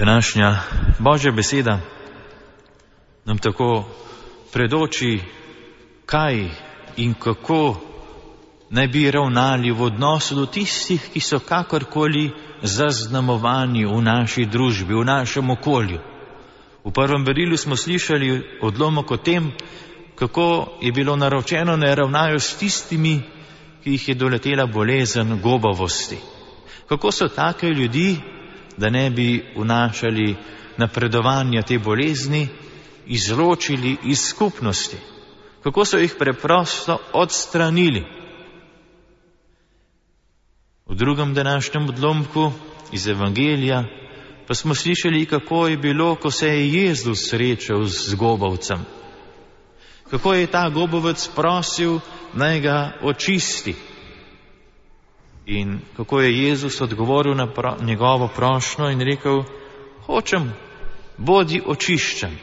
Današnja Božja beseda nam tako predoči, kaj in kako naj bi ravnali v odnosu do tistih, ki so kakorkoli zaznamovani v naši družbi, v našem okolju. V prvem berilu smo slišali odlomek o tem, kako je bilo naročeno, da ravnajo s tistimi, ki jih je doletela bolezen gobavosti. Kako so take ljudi, da ne bi vnašali napredovanja te bolezni, izločili iz skupnosti. Kako so jih preprosto odstranili. V drugem današnjem odlomku iz Evangelija pa smo slišali, kako je bilo, ko se je Jezus srečal z gobavcem. Kako je ta gobovec prosil, naj ga očisti. In kako je Jezus odgovoril na pro, njegovo prošnjo in rekel, hočem, bodi očiščen.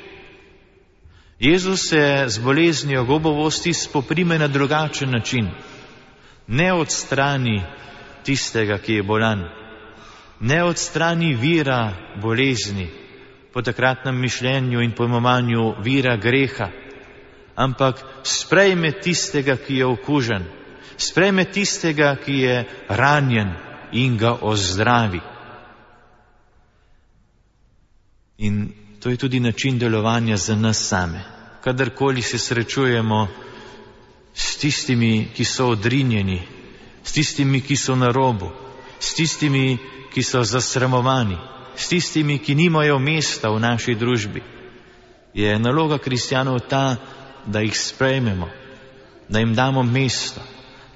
Jezus se z boleznijo gobovosti spoprime na drugačen način. Ne odstrani tistega, ki je bolan. Ne odstrani vira bolezni, po takratnem mišljenju in pojmovanju vira greha, ampak sprejme tistega, ki je okužen spreme tistega, ki je ranjen in ga ozdravi. In to je tudi način delovanja za nas same. Kadarkoli se srečujemo s tistimi, ki so odrinjeni, s tistimi, ki so na robu, s tistimi, ki so zasramovani, s tistimi, ki nimajo mesta v naši družbi, je naloga kristjanov ta, da jih sprejmemo, da jim damo mesto,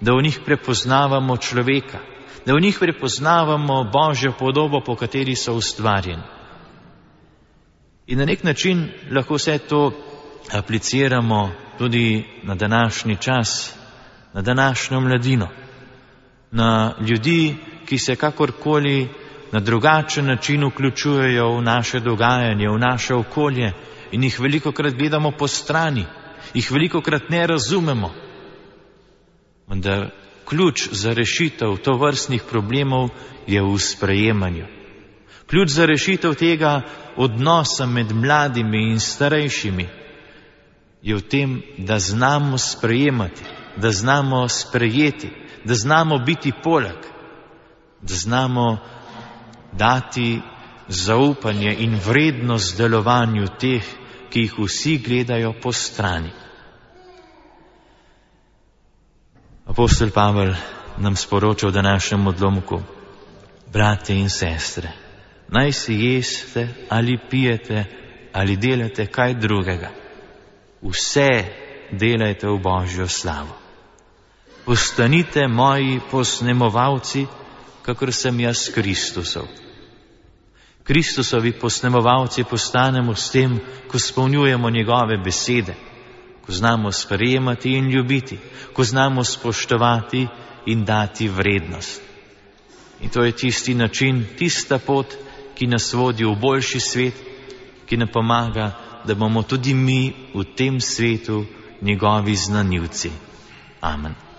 da v njih prepoznavamo človeka, da v njih prepoznavamo Božjo podobo, po kateri so ustvarjeni. In na nek način lahko vse to apliciramo tudi na današnji čas, na današnjo mladino, na ljudi, ki se kakorkoli na drugačen način vključujejo v naše dogajanje, v naše okolje in jih veliko krat gledamo po strani, jih veliko krat ne razumemo. Vendar ključ za rešitev to vrstnih problemov je v sprejemanju. Ključ za rešitev tega odnosa med mladimi in starejšimi je v tem, da znamo sprejemati, da znamo sprejeti, da znamo biti poleg, da znamo dati zaupanje in vrednost delovanju teh, ki jih vsi gledajo po strani. Apostol Pavel nam sporoča v današnjem odlomku, brate in sestre, naj si jeste ali pijete ali delate kaj drugega. Vse delajte v Božjo slavo. Postanite moji posnemovalci, kakor sem jaz Kristusov. Kristusovi posnemovalci postanemo s tem, ko spolnjujemo njegove besede ko znamo sprejemati in ljubiti, ko znamo spoštovati in dati vrednost. In to je tisti način, tista pot, ki nas vodi v boljši svet, ki nam pomaga, da bomo tudi mi v tem svetu njegovi znanilci. Amen.